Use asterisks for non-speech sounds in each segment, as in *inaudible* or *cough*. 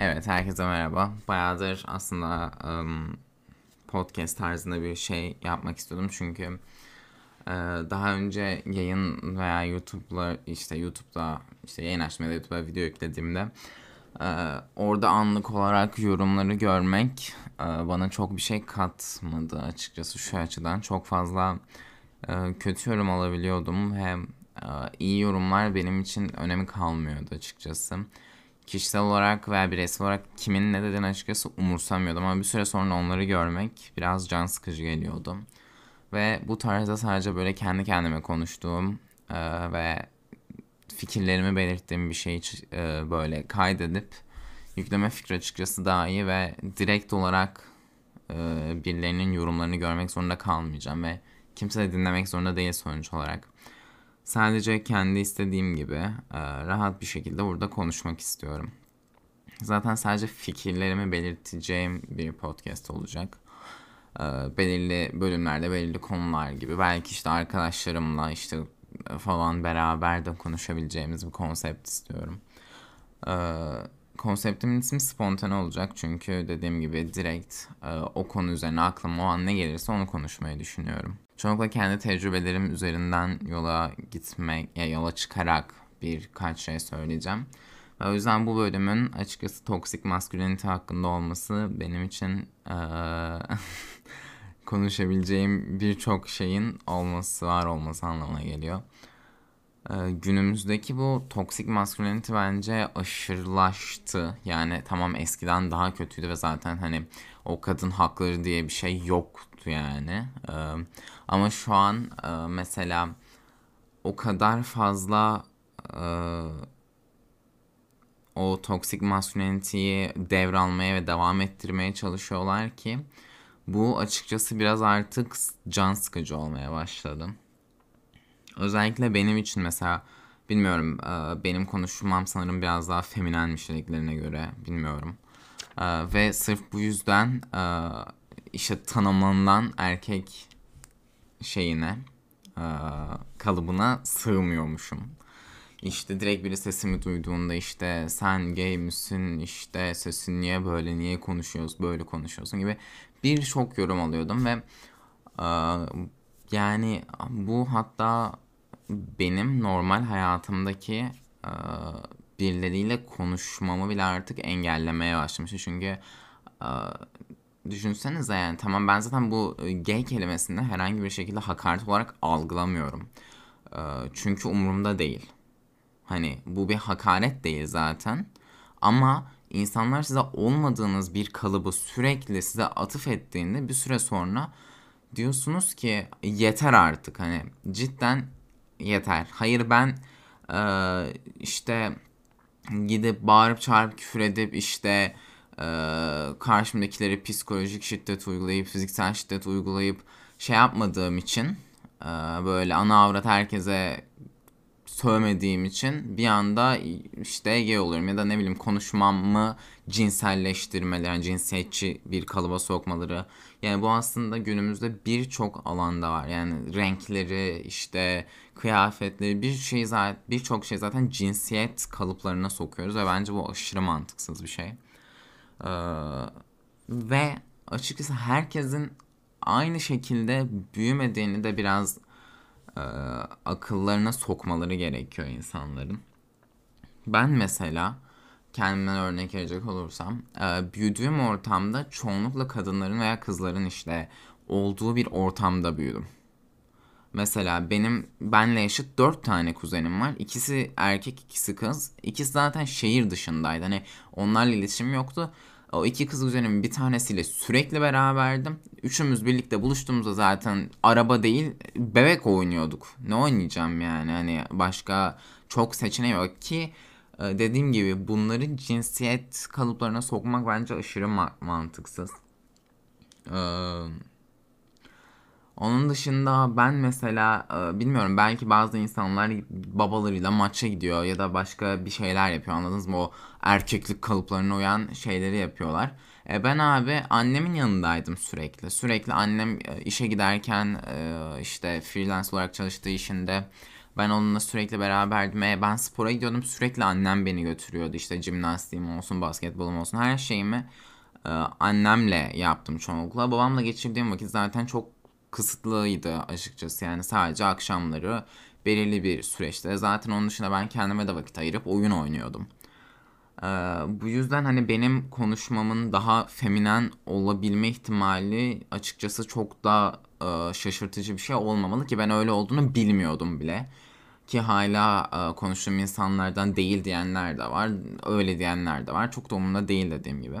Evet, herkese merhaba. Bayağıdır aslında um, podcast tarzında bir şey yapmak istiyordum çünkü daha önce yayın veya YouTube'la işte YouTube'da işte yayın açtım ya da YouTube'a video yüklediğimde orada anlık olarak yorumları görmek bana çok bir şey katmadı açıkçası şu açıdan. Çok fazla kötü yorum alabiliyordum ve iyi yorumlar benim için önemi kalmıyordu açıkçası kişisel olarak veya bireysel olarak kimin ne dediğini açıkçası umursamıyordum ama bir süre sonra onları görmek biraz can sıkıcı geliyordu. Ve bu tarzda sadece böyle kendi kendime konuştuğum e, ve fikirlerimi belirttiğim bir şeyi e, böyle kaydedip yükleme fikri açıkçası daha iyi ve direkt olarak e, birilerinin yorumlarını görmek zorunda kalmayacağım ve kimse de dinlemek zorunda değil sonuç olarak. Sadece kendi istediğim gibi e, rahat bir şekilde burada konuşmak istiyorum. Zaten sadece fikirlerimi belirteceğim bir podcast olacak. E, belirli bölümlerde belirli konular gibi. Belki işte arkadaşlarımla işte falan beraber de konuşabileceğimiz bir konsept istiyorum. E, konseptimin ismi spontane olacak çünkü dediğim gibi direkt o konu üzerine aklıma o an ne gelirse onu konuşmayı düşünüyorum. Çoğunlukla kendi tecrübelerim üzerinden yola gitmek, ya yola çıkarak birkaç şey söyleyeceğim. Ve o yüzden bu bölümün açıkçası toksik maskülenite hakkında olması benim için ee, *laughs* konuşabileceğim birçok şeyin olması, var olması anlamına geliyor. Ee, günümüzdeki bu toksik maskülenite bence aşırılaştı. Yani tamam eskiden daha kötüydü ve zaten hani o kadın hakları diye bir şey yoktu yani. Ee, ama şu an e, mesela o kadar fazla e, o toksik masküleniteyi devralmaya ve devam ettirmeye çalışıyorlar ki bu açıkçası biraz artık can sıkıcı olmaya başladı. Özellikle benim için mesela bilmiyorum e, benim konuşmam sanırım biraz daha feminenmiş dediklerine göre bilmiyorum. E, ve sırf bu yüzden e, işte tanımlanan erkek şeyine kalıbına sığmıyormuşum. İşte direkt biri sesimi duyduğunda işte sen gay misin işte sesin niye böyle niye konuşuyoruz böyle konuşuyorsun gibi birçok yorum alıyordum ve yani bu hatta benim normal hayatımdaki e, birileriyle konuşmamı bile artık engellemeye başlamıştı. Çünkü e, düşünsenize yani tamam ben zaten bu gay kelimesini herhangi bir şekilde hakaret olarak algılamıyorum. E, çünkü umurumda değil. Hani bu bir hakaret değil zaten. Ama insanlar size olmadığınız bir kalıbı sürekli size atıf ettiğinde bir süre sonra diyorsunuz ki yeter artık hani cidden yeter. Hayır ben e, işte gidip bağırıp çağırıp küfür edip işte e, karşımdakileri psikolojik şiddet uygulayıp fiziksel şiddet uygulayıp şey yapmadığım için e, böyle ana avrat herkese sövmediğim için bir anda işte gay oluyorum ya da ne bileyim konuşmamı cinselleştirmeleri, yani cinsiyetçi bir kalıba sokmaları. Yani bu aslında günümüzde birçok alanda var. Yani renkleri, işte kıyafetleri, bir şey zaten birçok şey zaten cinsiyet kalıplarına sokuyoruz ve bence bu aşırı mantıksız bir şey. Ee, ve açıkçası herkesin aynı şekilde büyümediğini de biraz e, akıllarına sokmaları gerekiyor insanların. Ben mesela kendimden örnek verecek olursam e, büyüdüğüm ortamda çoğunlukla kadınların veya kızların işte olduğu bir ortamda büyüdüm. Mesela benim benle eşit dört tane kuzenim var. İkisi erkek, ikisi kız. İkisi zaten şehir dışındaydı. Hani onlarla iletişim yoktu. O iki kız kuzenim bir tanesiyle sürekli beraberdim. Üçümüz birlikte buluştuğumuzda zaten araba değil bebek oynuyorduk. Ne oynayacağım yani hani başka çok seçeneği yok ki e, dediğim gibi bunları cinsiyet kalıplarına sokmak bence aşırı ma- mantıksız. Ee, onun dışında ben mesela e, bilmiyorum belki bazı insanlar babalarıyla maça gidiyor ya da başka bir şeyler yapıyor anladınız mı? O erkeklik kalıplarına uyan şeyleri yapıyorlar. E, ben abi annemin yanındaydım sürekli. Sürekli annem e, işe giderken işte freelance olarak çalıştığı işinde Ben onunla sürekli beraberdim. E, ben spora gidiyordum sürekli annem beni götürüyordu. İşte jimnastiğim olsun, basketbolum olsun her şeyimi e, annemle yaptım çoğunlukla. Babamla geçirdiğim vakit zaten çok kısıtlıydı açıkçası. Yani sadece akşamları belirli bir süreçte. Zaten onun dışında ben kendime de vakit ayırıp oyun oynuyordum. Ee, bu yüzden hani benim konuşmamın daha feminen olabilme ihtimali açıkçası çok da e, şaşırtıcı bir şey olmamalı ki ben öyle olduğunu bilmiyordum bile. Ki hala e, konuştuğum insanlardan değil diyenler de var, öyle diyenler de var. Çok da umurumda değil dediğim gibi.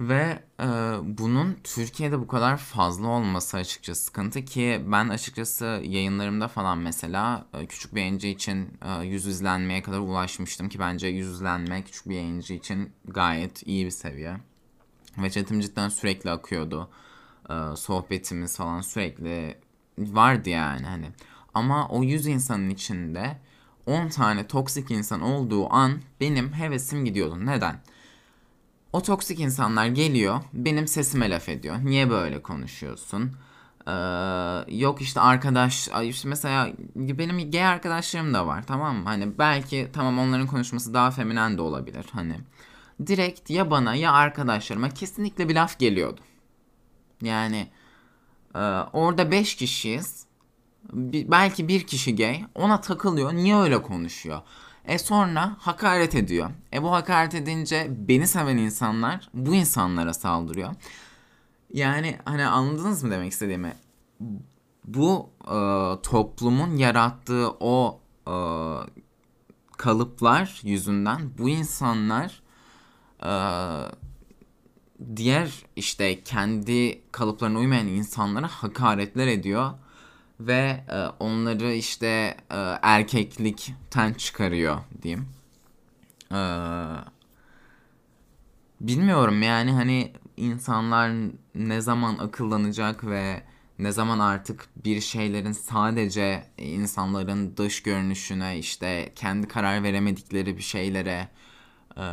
Ve e, bunun Türkiye'de bu kadar fazla olması açıkçası sıkıntı ki ben açıkçası yayınlarımda falan mesela e, küçük bir yayıncı için e, yüz izlenmeye kadar ulaşmıştım ki bence yüz izlenme küçük bir yayıncı için gayet iyi bir seviye. Ve chatim cidden sürekli akıyordu. E, sohbetimiz falan sürekli vardı yani hani. Ama o 100 insanın içinde 10 tane toksik insan olduğu an benim hevesim gidiyordu. Neden? O toksik insanlar geliyor benim sesime laf ediyor. Niye böyle konuşuyorsun? Ee, yok işte arkadaş işte mesela benim gay arkadaşlarım da var tamam mı? Hani belki tamam onların konuşması daha feminen de olabilir hani. Direkt ya bana ya arkadaşlarıma kesinlikle bir laf geliyordu. Yani e, orada 5 kişiyiz. Bir, belki bir kişi gay ona takılıyor. Niye öyle konuşuyor? E sonra hakaret ediyor. E bu hakaret edince beni seven insanlar bu insanlara saldırıyor. Yani hani anladınız mı demek istediğimi? Bu e, toplumun yarattığı o e, kalıplar yüzünden bu insanlar e, diğer işte kendi kalıplarına uymayan insanlara hakaretler ediyor ve e, onları işte e, erkeklikten çıkarıyor diyeyim. E, bilmiyorum yani hani insanlar ne zaman akıllanacak ve ne zaman artık bir şeylerin sadece insanların dış görünüşüne işte kendi karar veremedikleri bir şeylere e,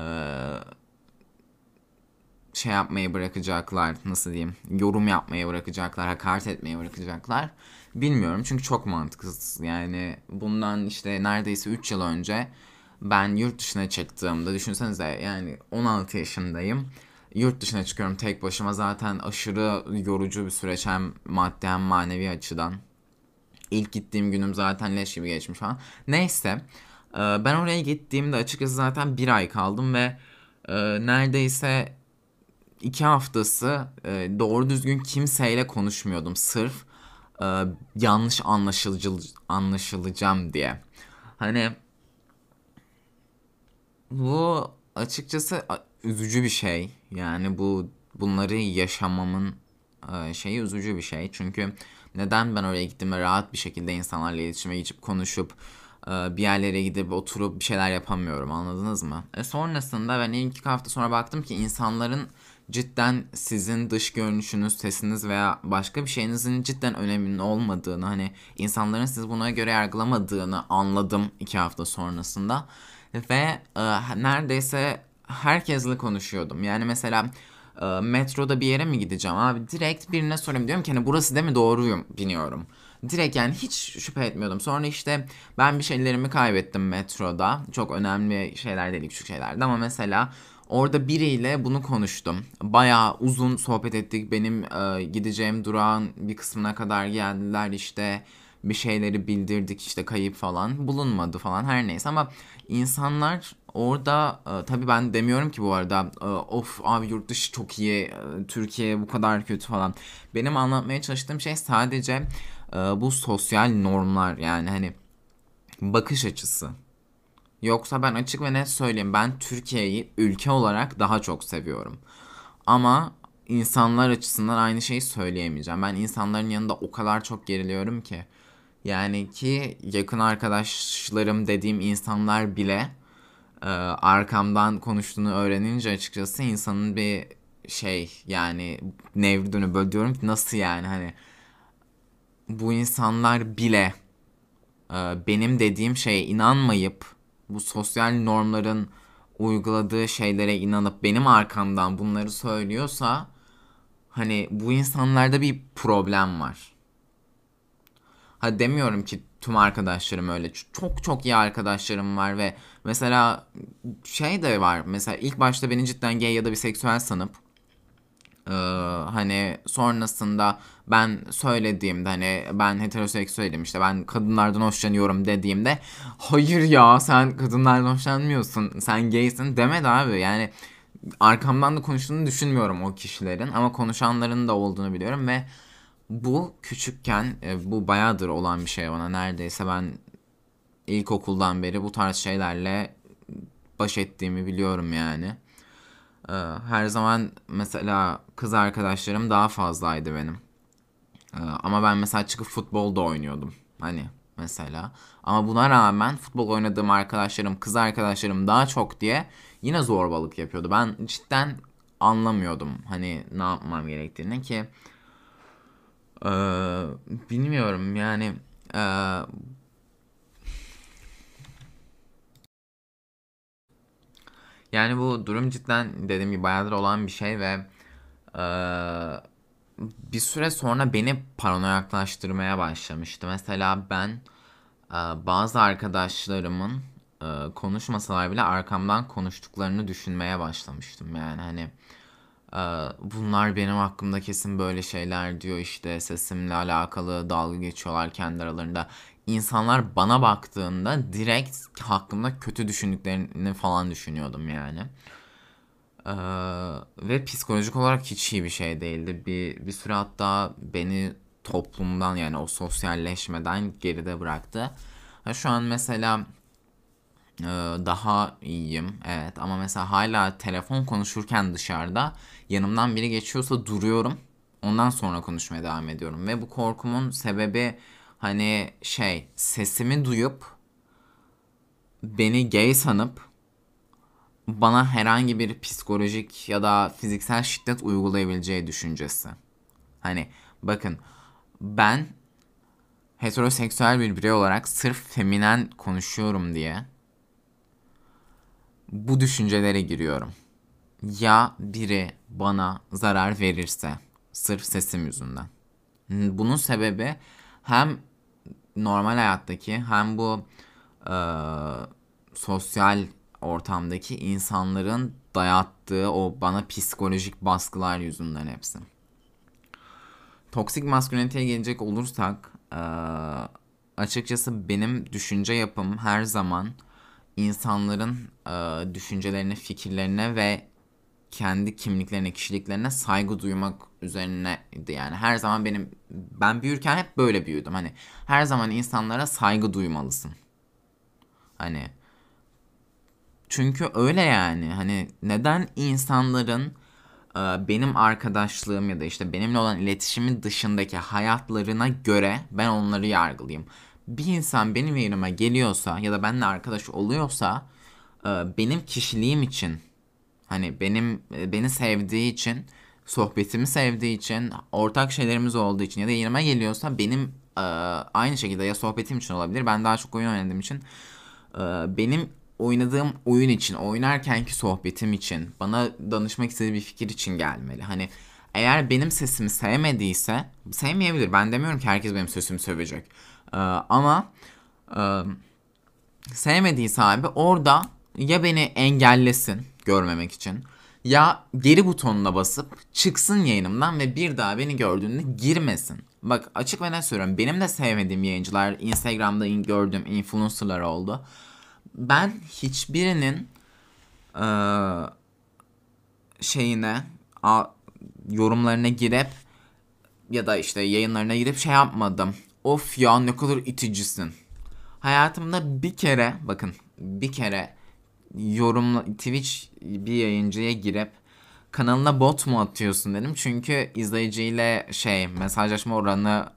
şey yapmayı bırakacaklar nasıl diyeyim yorum yapmayı bırakacaklar hakaret etmeyi bırakacaklar bilmiyorum çünkü çok mantıksız. Yani bundan işte neredeyse 3 yıl önce ben yurt dışına çıktığımda düşünsenize yani 16 yaşındayım. Yurt dışına çıkıyorum tek başıma. Zaten aşırı yorucu bir süreç hem maddi hem manevi açıdan. İlk gittiğim günüm zaten leş gibi geçmiş falan. Neyse ben oraya gittiğimde açıkçası zaten bir ay kaldım ve neredeyse iki haftası e, doğru düzgün kimseyle konuşmuyordum. Sırf e, yanlış anlaşılıcı, anlaşılacağım diye. Hani bu açıkçası üzücü bir şey. Yani bu bunları yaşamamın e, şeyi üzücü bir şey. Çünkü neden ben oraya gittim ve rahat bir şekilde insanlarla iletişime geçip konuşup e, bir yerlere gidip oturup bir şeyler yapamıyorum anladınız mı? E sonrasında ben ilk iki hafta sonra baktım ki insanların cidden sizin dış görünüşünüz, sesiniz veya başka bir şeyinizin cidden önemli olmadığını hani insanların siz buna göre yargılamadığını anladım iki hafta sonrasında ve e, neredeyse herkesle konuşuyordum. Yani mesela e, metroda bir yere mi gideceğim abi direkt birine sorayım diyorum ki hani burası değil mi doğruyum biniyorum. Direkt yani hiç şüphe etmiyordum. Sonra işte ben bir şeylerimi kaybettim metroda. Çok önemli şeyler değil küçük şeylerdi ama mesela Orada biriyle bunu konuştum. Bayağı uzun sohbet ettik. Benim e, gideceğim durağın bir kısmına kadar geldiler. İşte bir şeyleri bildirdik işte kayıp falan. Bulunmadı falan. Her neyse ama insanlar orada e, tabii ben demiyorum ki bu arada e, of abi yurt dışı çok iyi e, Türkiye bu kadar kötü falan. Benim anlatmaya çalıştığım şey sadece e, bu sosyal normlar yani hani bakış açısı Yoksa ben açık ve net söyleyeyim ben Türkiye'yi ülke olarak daha çok seviyorum. Ama insanlar açısından aynı şeyi söyleyemeyeceğim. Ben insanların yanında o kadar çok geriliyorum ki. Yani ki yakın arkadaşlarım dediğim insanlar bile e, arkamdan konuştuğunu öğrenince açıkçası insanın bir şey yani nevri dönüp böyle diyorum ki nasıl yani hani bu insanlar bile e, benim dediğim şeye inanmayıp bu sosyal normların uyguladığı şeylere inanıp benim arkamdan bunları söylüyorsa hani bu insanlarda bir problem var. Ha demiyorum ki tüm arkadaşlarım öyle. Çok çok iyi arkadaşlarım var ve mesela şey de var. Mesela ilk başta beni cidden gay ya da biseksüel sanıp ee, hani sonrasında ben söylediğimde hani ben heteroseksüelim işte ben kadınlardan hoşlanıyorum dediğimde hayır ya sen kadınlardan hoşlanmıyorsun sen gaysin demedi abi yani arkamdan da konuştuğunu düşünmüyorum o kişilerin ama konuşanların da olduğunu biliyorum ve bu küçükken e, bu bayağıdır olan bir şey bana neredeyse ben ilkokuldan beri bu tarz şeylerle baş ettiğimi biliyorum yani. Ee, her zaman mesela kız arkadaşlarım daha fazlaydı benim. Ee, ama ben mesela çıkıp futbol da oynuyordum. Hani mesela. Ama buna rağmen futbol oynadığım arkadaşlarım, kız arkadaşlarım daha çok diye yine zorbalık yapıyordu. Ben cidden anlamıyordum hani ne yapmam gerektiğini ki ee, bilmiyorum yani e, yani bu durum cidden dediğim gibi bayağıdır olan bir şey ve e, bir süre sonra beni paranoyaklaştırmaya başlamıştı. Mesela ben e, bazı arkadaşlarımın e, konuşmasalar bile arkamdan konuştuklarını düşünmeye başlamıştım. Yani hani bunlar benim hakkımda kesin böyle şeyler diyor işte sesimle alakalı dalga geçiyorlar kendi aralarında. İnsanlar bana baktığında direkt hakkımda kötü düşündüklerini falan düşünüyordum yani. Ee, ve psikolojik olarak hiç iyi bir şey değildi. Bir, bir süre hatta beni toplumdan yani o sosyalleşmeden geride bıraktı. Şu an mesela ee, daha iyiyim. Evet ama mesela hala telefon konuşurken dışarıda yanımdan biri geçiyorsa duruyorum. Ondan sonra konuşmaya devam ediyorum. Ve bu korkumun sebebi hani şey sesimi duyup beni gay sanıp bana herhangi bir psikolojik ya da fiziksel şiddet uygulayabileceği düşüncesi. Hani bakın ben heteroseksüel bir birey olarak sırf feminen konuşuyorum diye bu düşüncelere giriyorum. Ya biri bana zarar verirse sırf sesim yüzünden. Bunun sebebi hem normal hayattaki hem bu e, sosyal ortamdaki insanların dayattığı o bana psikolojik baskılar yüzünden hepsi. Toksik masküliniteye gelecek olursak e, açıkçası benim düşünce yapım her zaman insanların e, düşüncelerine, fikirlerine ve kendi kimliklerine, kişiliklerine saygı duymak üzerineydi yani. Her zaman benim ben büyürken hep böyle büyüdüm. Hani her zaman insanlara saygı duymalısın. Hani çünkü öyle yani. Hani neden insanların benim arkadaşlığım ya da işte benimle olan iletişimin dışındaki hayatlarına göre ben onları yargılayayım bir insan benim yerime geliyorsa ya da benimle arkadaş oluyorsa e, benim kişiliğim için hani benim e, beni sevdiği için sohbetimi sevdiği için ortak şeylerimiz olduğu için ya da yerime geliyorsa benim e, aynı şekilde ya sohbetim için olabilir ben daha çok oyun oynadığım için benim oynadığım oyun için oynarkenki sohbetim için bana danışmak istediği bir fikir için gelmeli. Hani eğer benim sesimi sevmediyse sevmeyebilir ben demiyorum ki herkes benim sesimi sevecek ee, ama e, sevmediyse abi orada ya beni engellesin görmemek için ya geri butonuna basıp çıksın yayınımdan ve bir daha beni gördüğünde girmesin. Bak açık ve net söylüyorum. Benim de sevmediğim yayıncılar Instagram'da gördüğüm influencerlar oldu. Ben hiçbirinin e, şeyine a, yorumlarına girip ya da işte yayınlarına girip şey yapmadım of ya ne kadar iticisin. Hayatımda bir kere bakın bir kere yorumla Twitch bir yayıncıya girip kanalına bot mu atıyorsun dedim. Çünkü izleyiciyle şey mesajlaşma oranı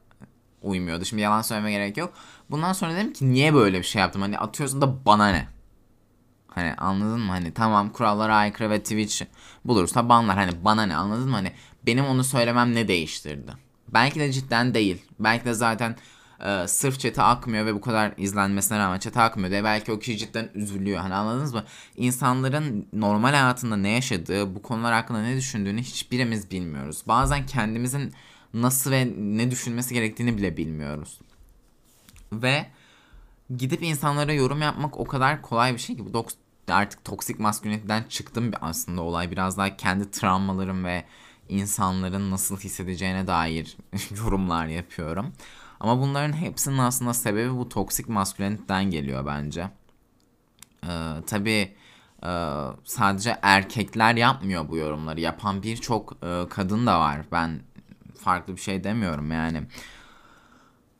uymuyordu. Şimdi yalan söyleme gerek yok. Bundan sonra dedim ki niye böyle bir şey yaptım? Hani atıyorsun da bana ne? Hani anladın mı? Hani tamam kurallara aykırı ve Twitch bulursa banlar. Hani bana ne anladın mı? Hani benim onu söylemem ne değiştirdi? Belki de cidden değil. Belki de zaten e, sırf çete akmıyor ve bu kadar izlenmesine rağmen çete akmıyor diye belki o kişi cidden üzülüyor. Hani anladınız mı? İnsanların normal hayatında ne yaşadığı, bu konular hakkında ne düşündüğünü hiçbirimiz bilmiyoruz. Bazen kendimizin nasıl ve ne düşünmesi gerektiğini bile bilmiyoruz. Ve gidip insanlara yorum yapmak o kadar kolay bir şey ki bu artık toksik masküliniteden çıktım aslında olay biraz daha kendi travmalarım ve insanların nasıl hissedeceğine dair *laughs* yorumlar yapıyorum. Ama bunların hepsinin aslında sebebi bu toksik masküliniteden geliyor bence. Ee, tabii e, sadece erkekler yapmıyor bu yorumları. Yapan birçok e, kadın da var. Ben farklı bir şey demiyorum yani.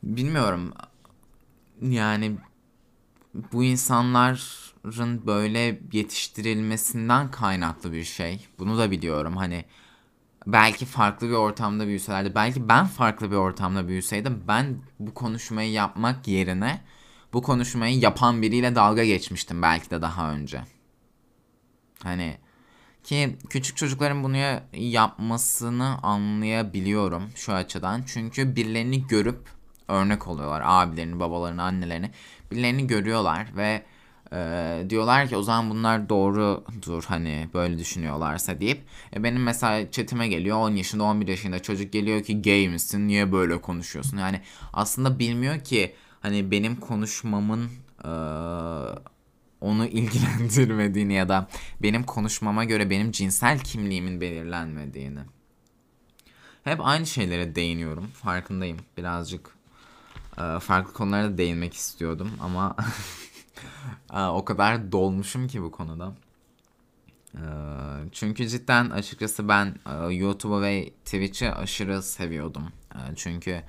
Bilmiyorum. Yani bu insanların böyle yetiştirilmesinden kaynaklı bir şey. Bunu da biliyorum. Hani belki farklı bir ortamda büyüselerdi, belki ben farklı bir ortamda büyüseydim ben bu konuşmayı yapmak yerine bu konuşmayı yapan biriyle dalga geçmiştim belki de daha önce. Hani ki küçük çocukların bunu yapmasını anlayabiliyorum şu açıdan. Çünkü birilerini görüp örnek oluyorlar. Abilerini, babalarını, annelerini. Birilerini görüyorlar ve e, diyorlar ki o zaman bunlar doğrudur hani böyle düşünüyorlarsa deyip. E, benim mesela chatime geliyor 10 yaşında 11 yaşında çocuk geliyor ki gay misin niye böyle konuşuyorsun? Yani aslında bilmiyor ki hani benim konuşmamın e, onu ilgilendirmediğini ya da benim konuşmama göre benim cinsel kimliğimin belirlenmediğini. Hep aynı şeylere değiniyorum. Farkındayım. Birazcık farklı konulara değinmek istiyordum ama *laughs* o kadar dolmuşum ki bu konuda. E, çünkü cidden açıkçası ben e, YouTube'u ve Twitch'i aşırı seviyordum. E, çünkü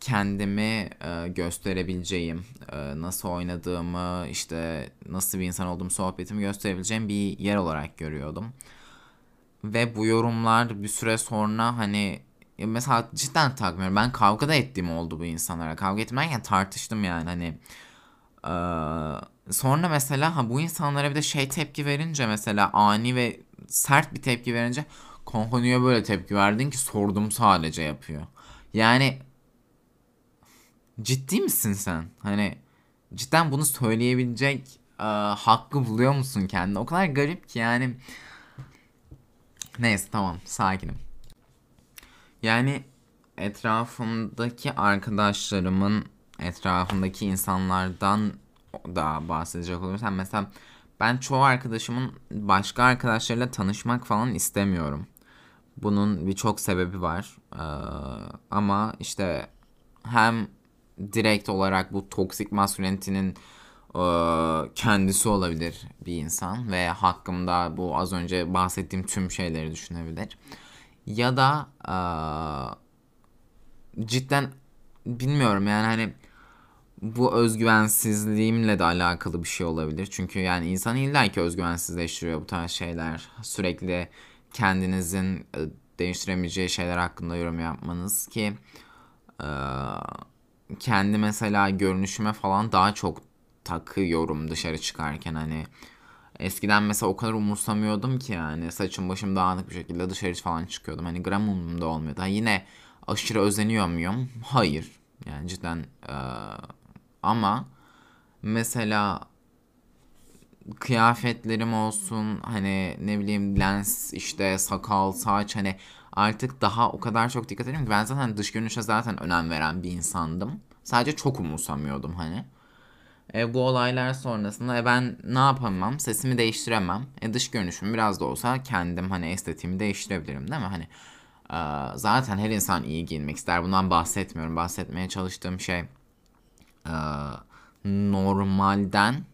kendimi e, gösterebileceğim, e, nasıl oynadığımı, işte nasıl bir insan olduğumu, sohbetimi gösterebileceğim bir yer olarak görüyordum. Ve bu yorumlar bir süre sonra hani mesela cidden takmıyorum. Ben kavga da ettiğim oldu bu insanlara. Kavga etmekten tartıştım yani hani. Ee, sonra mesela ha bu insanlara bir de şey tepki verince mesela ani ve sert bir tepki verince kanka niye böyle tepki verdin ki sordum sadece yapıyor. Yani ciddi misin sen? Hani cidden bunu söyleyebilecek e, hakkı buluyor musun kendine? O kadar garip ki yani. Neyse tamam sakinim. Yani etrafımdaki arkadaşlarımın etrafındaki insanlardan da bahsedecek olursam mesela ben çoğu arkadaşımın başka arkadaşlarıyla tanışmak falan istemiyorum. Bunun birçok sebebi var. Ee, ama işte hem direkt olarak bu toksik maskülenitenin e, kendisi olabilir bir insan ve hakkımda bu az önce bahsettiğim tüm şeyleri düşünebilir. Ya da e, cidden bilmiyorum yani hani bu özgüvensizliğimle de alakalı bir şey olabilir. Çünkü yani insan illa ki özgüvensizleştiriyor bu tarz şeyler. Sürekli kendinizin değiştiremeyeceği şeyler hakkında yorum yapmanız ki kendi mesela görünüşüme falan daha çok takıyorum dışarı çıkarken hani eskiden mesela o kadar umursamıyordum ki yani saçım başım dağınık bir şekilde dışarı falan çıkıyordum hani gram umurumda olmuyordu. Ha, yine aşırı özeniyor muyum? Hayır. Yani cidden ee, ama mesela kıyafetlerim olsun hani ne bileyim lens işte sakal saç hani artık daha o kadar çok dikkat ediyorum ki ben zaten dış görünüşe zaten önem veren bir insandım. Sadece çok umursamıyordum hani. E, bu olaylar sonrasında e, ben ne yapamam? Sesimi değiştiremem. E, dış görünüşüm biraz da olsa kendim hani estetiğimi değiştirebilirim değil mi? Hani e, zaten her insan iyi giyinmek ister. Bundan bahsetmiyorum. Bahsetmeye çalıştığım şey e, normalden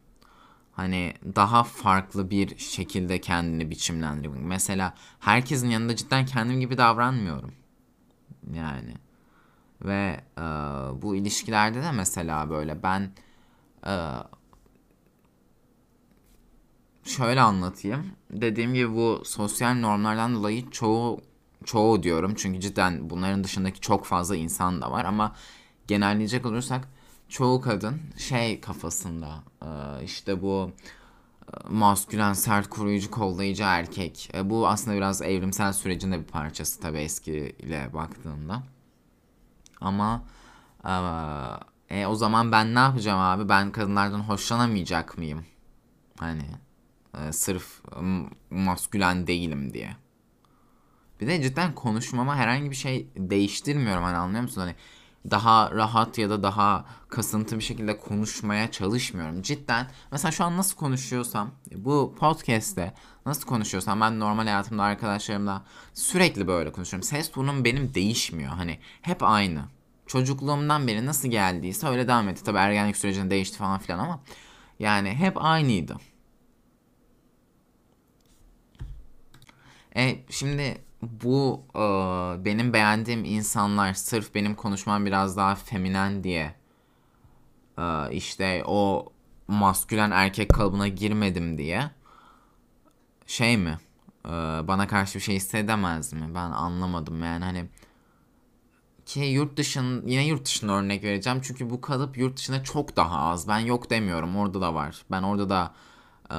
hani daha farklı bir şekilde kendini biçimlendirmek. Mesela herkesin yanında cidden kendim gibi davranmıyorum. Yani ve e, bu ilişkilerde de mesela böyle ben e, şöyle anlatayım. Dediğim gibi bu sosyal normlardan dolayı çoğu çoğu diyorum çünkü cidden bunların dışındaki çok fazla insan da var ama genelleyecek olursak çoğu kadın şey kafasında e, işte bu e, maskülen sert koruyucu kollayıcı erkek. E, bu aslında biraz evrimsel sürecin de bir parçası tabii eskiyle baktığında. Ama e, o zaman ben ne yapacağım abi? Ben kadınlardan hoşlanamayacak mıyım? Hani e, sırf maskülen değilim diye. Bir de cidden konuşmama herhangi bir şey değiştirmiyorum hani anlıyor musun? Hani daha rahat ya da daha kasıntı bir şekilde konuşmaya çalışmıyorum. Cidden mesela şu an nasıl konuşuyorsam bu podcast'te nasıl konuşuyorsam ben normal hayatımda arkadaşlarımla sürekli böyle konuşuyorum. Ses tonum benim değişmiyor. Hani hep aynı. Çocukluğumdan beri nasıl geldiyse öyle devam etti. Tabii ergenlik sürecinde değişti falan filan ama yani hep aynıydı. E şimdi bu e, benim beğendiğim insanlar sırf benim konuşmam biraz daha feminen diye e, işte o maskülen erkek kalıbına girmedim diye şey mi e, bana karşı bir şey hissedemez mi ben anlamadım yani hani ki yurt dışın yine yurt dışına örnek vereceğim çünkü bu kalıp yurt dışında çok daha az ben yok demiyorum orada da var ben orada da e,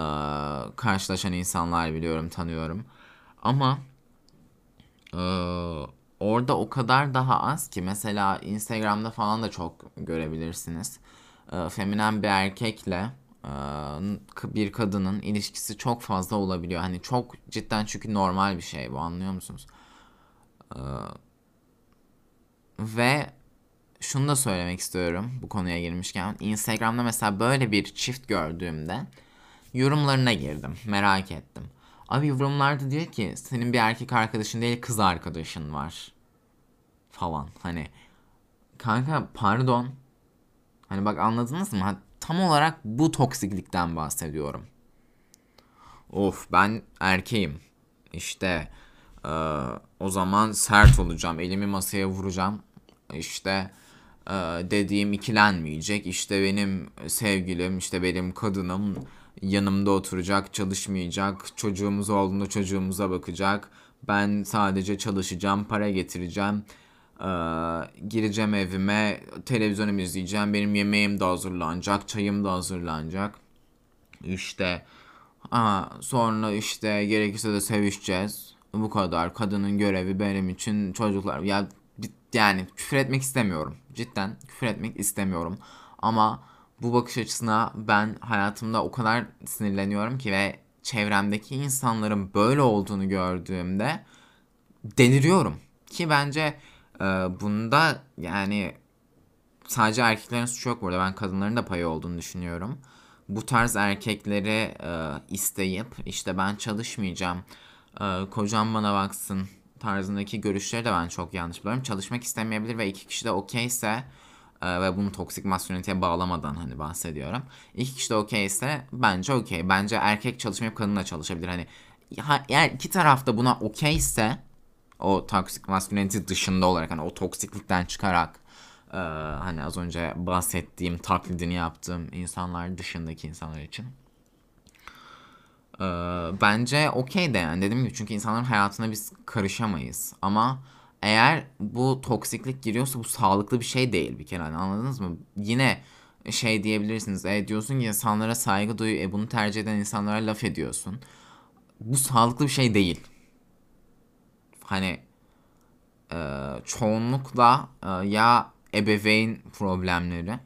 karşılaşan insanlar biliyorum tanıyorum ama ee, orada o kadar daha az ki mesela Instagram'da falan da çok görebilirsiniz. Ee, feminen bir erkekle e, bir kadının ilişkisi çok fazla olabiliyor. Hani çok cidden çünkü normal bir şey bu anlıyor musunuz? Ve şunu da söylemek istiyorum bu konuya girmişken. Instagram'da mesela böyle bir çift gördüğümde yorumlarına girdim. Merak ettim. Abi yorumlarda diyor ki senin bir erkek arkadaşın değil kız arkadaşın var. Falan hani. Kanka pardon. Hani bak anladınız mı? Tam olarak bu toksiklikten bahsediyorum. Of ben erkeğim. İşte e, o zaman sert olacağım. Elimi masaya vuracağım. İşte e, dediğim ikilenmeyecek. İşte benim sevgilim, işte benim kadınım yanımda oturacak, çalışmayacak, çocuğumuz olduğunda çocuğumuza bakacak. Ben sadece çalışacağım, para getireceğim. Ee, gireceğim evime, televizyonumu izleyeceğim. Benim yemeğim de hazırlanacak, çayım da hazırlanacak. İşte aa, sonra işte gerekirse de sevişeceğiz. Bu kadar. Kadının görevi benim için çocuklar. Ya yani küfür etmek istemiyorum. Cidden küfür etmek istemiyorum. Ama bu bakış açısına ben hayatımda o kadar sinirleniyorum ki ve çevremdeki insanların böyle olduğunu gördüğümde deliriyorum. Ki bence e, bunda yani sadece erkeklerin suçu yok burada. Ben kadınların da payı olduğunu düşünüyorum. Bu tarz erkekleri e, isteyip işte ben çalışmayacağım, e, kocam bana baksın tarzındaki görüşleri de ben çok yanlış buluyorum. Çalışmak istemeyebilir ve iki kişi de okeyse e, ve bunu toksik masküliniteye bağlamadan hani bahsediyorum. İki kişi de okeyse bence okey. Bence erkek çalışmayıp kadın da çalışabilir. Hani eğer iki tarafta buna okeyse o toksik maskülinite dışında olarak hani o toksiklikten çıkarak e, hani az önce bahsettiğim taklidini yaptığım insanlar dışındaki insanlar için. E, bence okey de yani dediğim gibi çünkü insanların hayatına biz karışamayız. Ama eğer bu toksiklik giriyorsa bu sağlıklı bir şey değil bir kere hani anladınız mı? Yine şey diyebilirsiniz. E diyorsun ki insanlara saygı duy, e bunu tercih eden insanlara laf ediyorsun. Bu sağlıklı bir şey değil. Hani e, çoğunlukla e, ya ebeveyn problemleri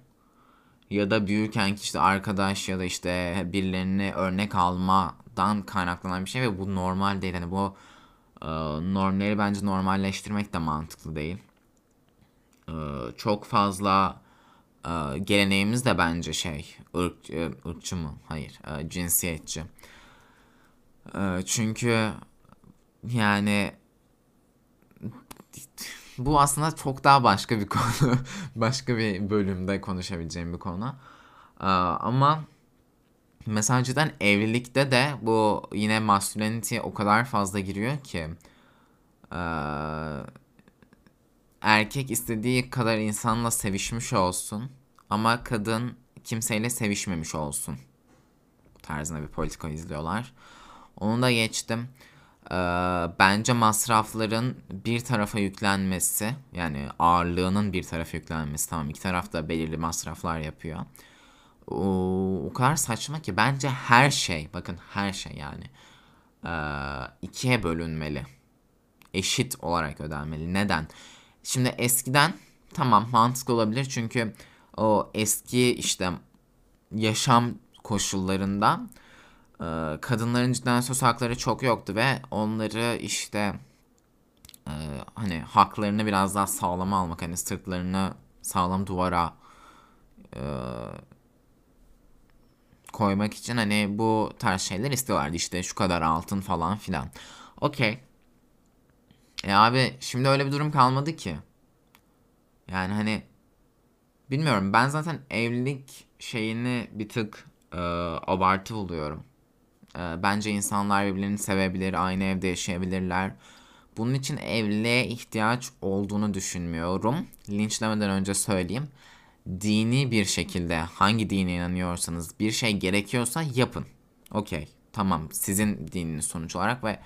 ya da büyürken işte arkadaş ya da işte birilerini örnek almadan kaynaklanan bir şey ve bu normal değil. Hani bu ee, normları bence normalleştirmek de mantıklı değil. Ee, çok fazla e, geleneğimiz de bence şey ırk, e, ırkçı mı? Hayır e, cinsiyetçi. Çünkü yani bu aslında çok daha başka bir *laughs* konu. başka bir bölümde konuşabileceğim bir konu. Ama Mesela cidden evlilikte de bu yine masculinity o kadar fazla giriyor ki ee, erkek istediği kadar insanla sevişmiş olsun ama kadın kimseyle sevişmemiş olsun tarzında bir politika izliyorlar. Onu da geçtim. Ee, bence masrafların bir tarafa yüklenmesi yani ağırlığının bir tarafa yüklenmesi tamam iki taraf da belirli masraflar yapıyor o, o kadar saçma ki bence her şey bakın her şey yani e, ikiye bölünmeli. Eşit olarak ödenmeli. Neden? Şimdi eskiden tamam mantıklı olabilir çünkü o eski işte yaşam koşullarında e, kadınların cidden söz hakları çok yoktu ve onları işte e, hani haklarını biraz daha sağlama almak hani sırtlarını sağlam duvara e, koymak için hani bu tarz şeyler istiyorlardı. İşte şu kadar altın falan filan. Okey. E abi şimdi öyle bir durum kalmadı ki. Yani hani bilmiyorum ben zaten evlilik şeyini bir tık e, abartı buluyorum. E, bence insanlar birbirlerini sevebilir, aynı evde yaşayabilirler. Bunun için evliliğe ihtiyaç olduğunu düşünmüyorum. Linçlemeden önce söyleyeyim. Dini bir şekilde hangi dine inanıyorsanız bir şey gerekiyorsa yapın. Okey. Tamam sizin dininiz sonuç olarak ve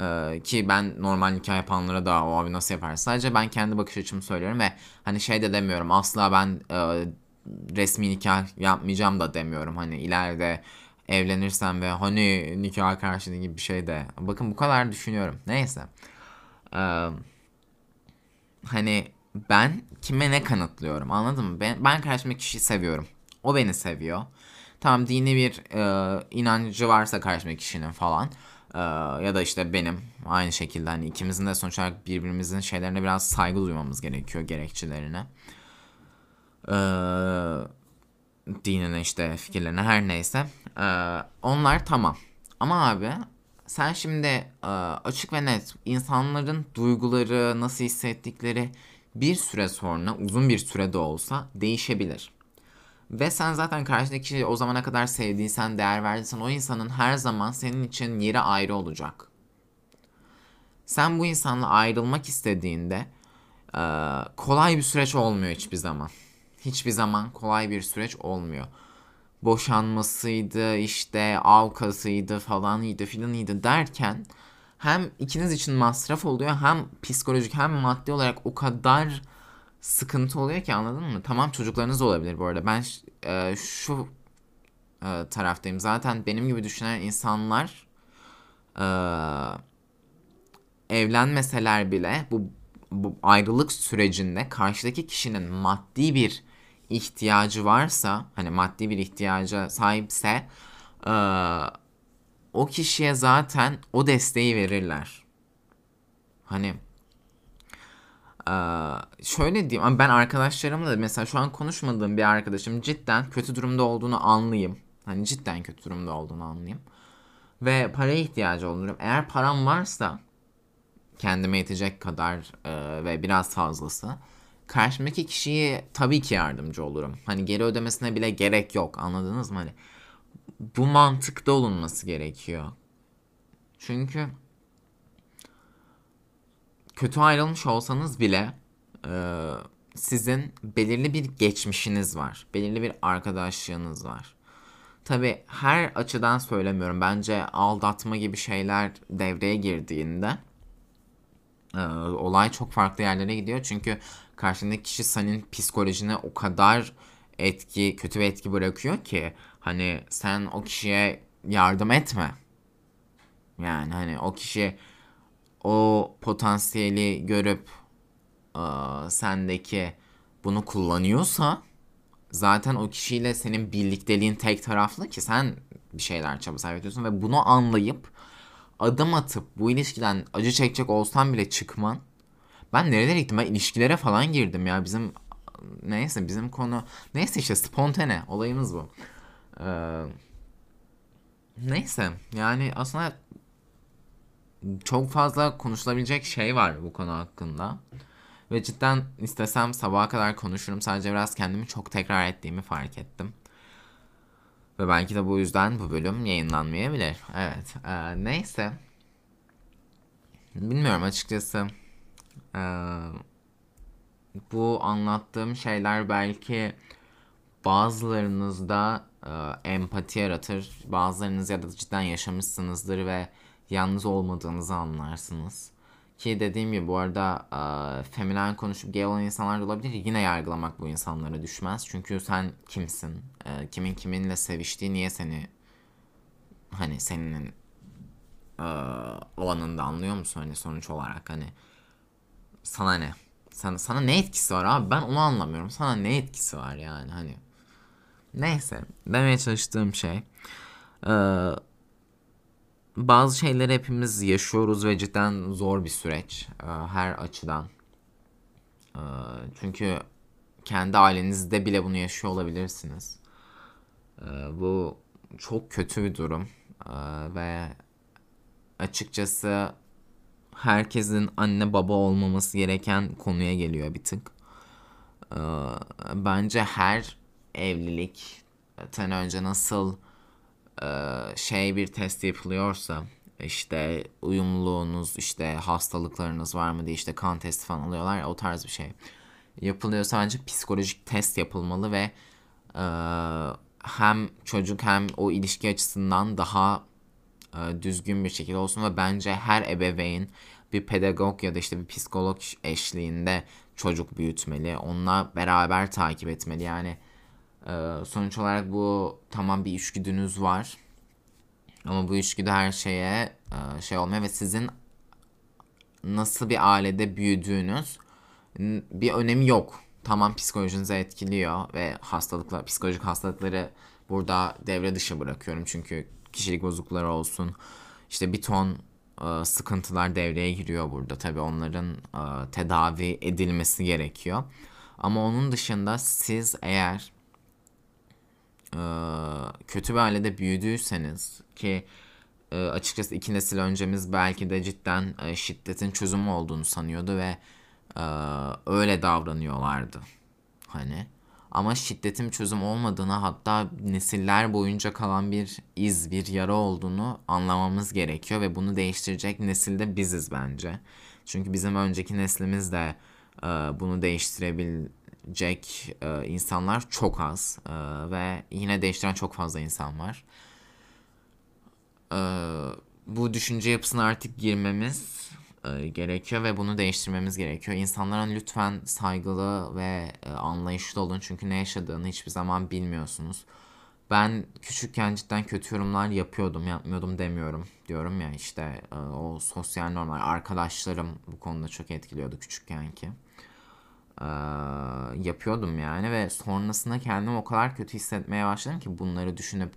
ee, ki ben normal nikah yapanlara da o abi nasıl yapar? Sadece ben kendi bakış açımı söylüyorum ve hani şey de demiyorum asla ben e, resmi nikah yapmayacağım da demiyorum. Hani ileride evlenirsem ve hani nikah karşılığı gibi bir şey de. Bakın bu kadar düşünüyorum. Neyse. Ee, hani ben kime ne kanıtlıyorum anladın mı? Ben, ben karşımdaki kişiyi seviyorum. O beni seviyor. Tamam dini bir e, inancı varsa karşımdaki kişinin falan. Ee, ya da işte benim aynı şekilde hani ikimizin de sonuç olarak birbirimizin şeylerine biraz saygı duymamız gerekiyor gerekçelerine. Ee, dinine işte fikirlerine her neyse. Ee, onlar tamam. Ama abi sen şimdi e, açık ve net insanların duyguları nasıl hissettikleri bir süre sonra uzun bir sürede olsa değişebilir. Ve sen zaten karşındaki kişiyi o zamana kadar sevdiysen, değer verdiysen o insanın her zaman senin için yeri ayrı olacak. Sen bu insanla ayrılmak istediğinde e, kolay bir süreç olmuyor hiçbir zaman. Hiçbir zaman kolay bir süreç olmuyor. Boşanmasıydı, işte avkasıydı falanıydı filanıydı derken hem ikiniz için masraf oluyor hem psikolojik hem maddi olarak o kadar sıkıntı oluyor ki anladın mı? Tamam çocuklarınız olabilir bu arada. Ben e, şu e, taraftayım. Zaten benim gibi düşünen insanlar e, evlenmeseler bile bu, bu ayrılık sürecinde karşıdaki kişinin maddi bir ihtiyacı varsa hani maddi bir ihtiyaca sahipse e, o kişiye zaten o desteği verirler. Hani ee, şöyle diyeyim ben arkadaşlarımla da mesela şu an konuşmadığım bir arkadaşım cidden kötü durumda olduğunu anlayayım. Hani cidden kötü durumda olduğunu anlayayım. Ve paraya ihtiyacı olurum. Eğer param varsa kendime yetecek kadar e, ve biraz fazlası karşımdaki kişiye tabii ki yardımcı olurum. Hani geri ödemesine bile gerek yok anladınız mı? Hani bu mantıkta olunması gerekiyor. Çünkü kötü ayrılmış olsanız bile e, sizin belirli bir geçmişiniz var. Belirli bir arkadaşlığınız var. Tabi her açıdan söylemiyorum. Bence aldatma gibi şeyler devreye girdiğinde e, olay çok farklı yerlere gidiyor. Çünkü karşındaki kişi senin psikolojine o kadar etki, kötü bir etki bırakıyor ki hani sen o kişiye yardım etme. Yani hani o kişi o potansiyeli görüp aa, sendeki bunu kullanıyorsa zaten o kişiyle senin birlikteliğin tek taraflı ki sen bir şeyler çaba ediyorsun ve bunu anlayıp adım atıp bu ilişkiden acı çekecek olsan bile çıkman ben nerelere gittim ben ilişkilere falan girdim ya bizim neyse bizim konu neyse işte spontane olayımız bu ee, neyse yani aslında çok fazla konuşulabilecek şey var bu konu hakkında. Ve cidden istesem sabaha kadar konuşurum. Sadece biraz kendimi çok tekrar ettiğimi fark ettim. Ve belki de bu yüzden bu bölüm yayınlanmayabilir. Evet. E, neyse. Bilmiyorum açıkçası. E, bu anlattığım şeyler belki bazılarınızda e, empati yaratır. Bazılarınız ya da cidden yaşamışsınızdır ve yalnız olmadığınızı anlarsınız. Ki dediğim gibi bu arada e, feminen konuşup gay olan insanlar da olabilir. Yine yargılamak bu insanlara düşmez. Çünkü sen kimsin? E, kimin kiminle seviştiği niye seni hani senin e, alanında anlıyor musun? Hani sonuç olarak hani sana ne? Sana, sana ne etkisi var abi? Ben onu anlamıyorum. Sana ne etkisi var yani hani. Neyse. Demeye çalıştığım şey. Eee bazı şeyleri hepimiz yaşıyoruz ve cidden zor bir süreç e, her açıdan. E, çünkü kendi ailenizde bile bunu yaşıyor olabilirsiniz. Ee, bu çok kötü bir durum ve açıkçası herkesin anne baba olmaması gereken konuya geliyor bir tık. Bence her evlilikten önce nasıl e, şey bir test yapılıyorsa işte uyumluluğunuz işte hastalıklarınız var mı diye işte kan testi falan alıyorlar ya o tarz bir şey yapılıyorsa bence psikolojik test yapılmalı ve e, hem çocuk hem o ilişki açısından daha e, düzgün bir şekilde olsun ve bence her ebeveyn bir pedagog ya da işte bir psikolog eşliğinde çocuk büyütmeli. Onunla beraber takip etmeli. Yani e, sonuç olarak bu tamam bir içgüdünüz var. Ama bu içgüdü her şeye e, şey olmuyor ve sizin nasıl bir ailede büyüdüğünüz bir önemi yok. Tamam psikolojinizi etkiliyor ve hastalıklar, psikolojik hastalıkları burada devre dışı bırakıyorum. Çünkü kişilik bozuklukları olsun, işte bir ton e, sıkıntılar devreye giriyor burada. Tabii onların e, tedavi edilmesi gerekiyor. Ama onun dışında siz eğer e, kötü bir ailede büyüdüyseniz ki açıkçası iki nesil öncemiz belki de cidden şiddetin çözümü olduğunu sanıyordu ve öyle davranıyorlardı. Hani ama şiddetin çözüm olmadığını hatta nesiller boyunca kalan bir iz, bir yara olduğunu anlamamız gerekiyor ve bunu değiştirecek nesil de biziz bence. Çünkü bizim önceki neslimiz de e, bunu değiştirebilecek e, insanlar çok az e, ve yine değiştiren çok fazla insan var. E, bu düşünce yapısına artık girmemiz e, gerekiyor ve bunu değiştirmemiz gerekiyor. İnsanlara lütfen saygılı ve e, anlayışlı olun çünkü ne yaşadığını hiçbir zaman bilmiyorsunuz. Ben küçükken cidden kötü yorumlar yapıyordum, yapmıyordum demiyorum diyorum ya işte e, o sosyal normal arkadaşlarım bu konuda çok etkiliyordu küçükken ki. Yapıyordum yani ve sonrasında kendimi o kadar kötü hissetmeye başladım ki bunları düşünüp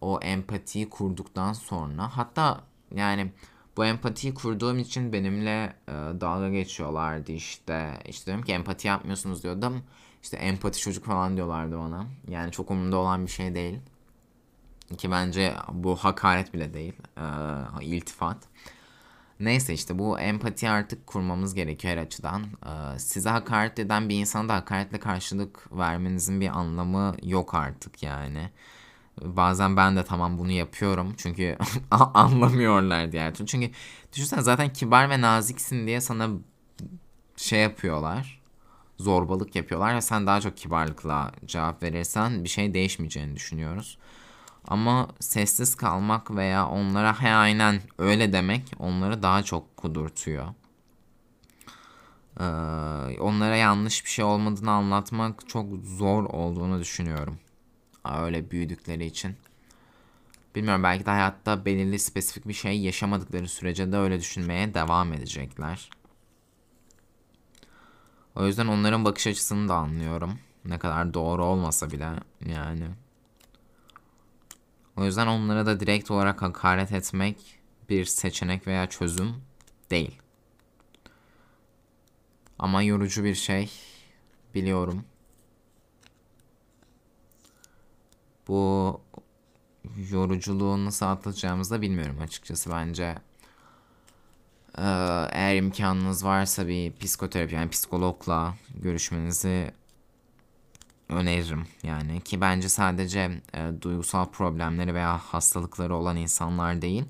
o empatiyi kurduktan sonra hatta yani bu empatiyi kurduğum için benimle dalga geçiyorlardı işte. İşte diyorum ki empati yapmıyorsunuz diyordum. İşte empati çocuk falan diyorlardı bana. Yani çok umurumda olan bir şey değil. Ki bence bu hakaret bile değil. E, iltifat. Neyse işte bu empati artık kurmamız gerekiyor her açıdan. Ee, size hakaret eden bir insana da hakaretle karşılık vermenizin bir anlamı yok artık yani. Bazen ben de tamam bunu yapıyorum çünkü *laughs* anlamıyorlar diğer türlü. Çünkü düşünsene zaten kibar ve naziksin diye sana şey yapıyorlar. Zorbalık yapıyorlar ve sen daha çok kibarlıkla cevap verirsen bir şey değişmeyeceğini düşünüyoruz. Ama sessiz kalmak veya onlara he aynen öyle demek onları daha çok kudurtuyor. Ee, onlara yanlış bir şey olmadığını anlatmak çok zor olduğunu düşünüyorum öyle büyüdükleri için. Bilmiyorum belki de hayatta belirli spesifik bir şey yaşamadıkları sürece de öyle düşünmeye devam edecekler. O yüzden onların bakış açısını da anlıyorum. Ne kadar doğru olmasa bile yani. O yüzden onlara da direkt olarak hakaret etmek bir seçenek veya çözüm değil. Ama yorucu bir şey biliyorum. bu yoruculuğu nasıl atlatacağımızı da bilmiyorum açıkçası bence. Eğer imkanınız varsa bir psikoterapi yani psikologla görüşmenizi öneririm yani ki bence sadece e, duygusal problemleri veya hastalıkları olan insanlar değil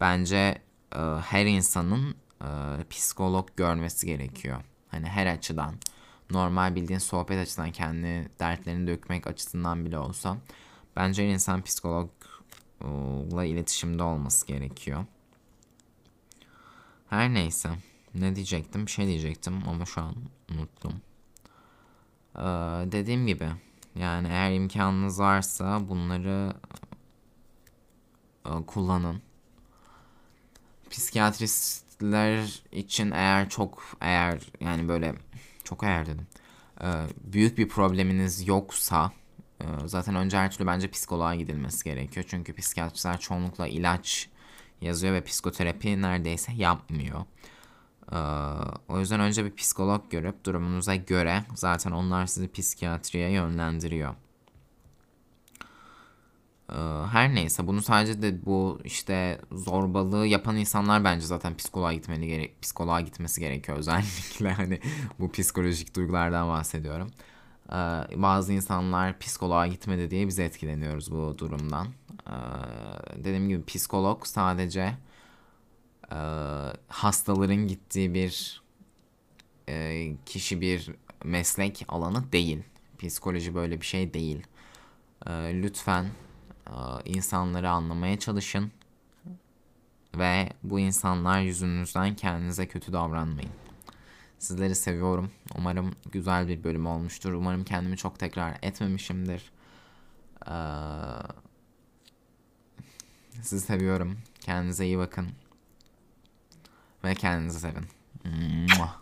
bence e, her insanın e, psikolog görmesi gerekiyor hani her açıdan normal bildiğin sohbet açısından kendi dertlerini dökmek açısından bile olsa Bence insan psikologla iletişimde olması gerekiyor. Her neyse. Ne diyecektim? Bir şey diyecektim ama şu an unuttum. Ee, dediğim gibi yani eğer imkanınız varsa bunları e, kullanın. Psikiyatristler için eğer çok eğer yani böyle çok eğer dedim. E, büyük bir probleminiz yoksa ee, zaten önce her türlü bence psikoloğa gidilmesi gerekiyor. Çünkü psikiyatristler çoğunlukla ilaç yazıyor ve psikoterapi neredeyse yapmıyor. Ee, o yüzden önce bir psikolog görüp durumunuza göre zaten onlar sizi psikiyatriye yönlendiriyor. Ee, her neyse bunu sadece de bu işte zorbalığı yapan insanlar bence zaten psikoloğa gitmeli gerek psikoloğa gitmesi gerekiyor *laughs* özellikle hani bu psikolojik duygulardan bahsediyorum. Ee, bazı insanlar psikoloğa gitmedi diye biz etkileniyoruz bu durumdan. Dediğim gibi psikolog sadece e, hastaların gittiği bir e, kişi bir meslek alanı değil. Psikoloji böyle bir şey değil. E, lütfen e, insanları anlamaya çalışın ve bu insanlar yüzünüzden kendinize kötü davranmayın. Sizleri seviyorum. Umarım güzel bir bölüm olmuştur. Umarım kendimi çok tekrar etmemişimdir. Ee, sizi seviyorum. Kendinize iyi bakın. Ve kendinizi sevin. Mua.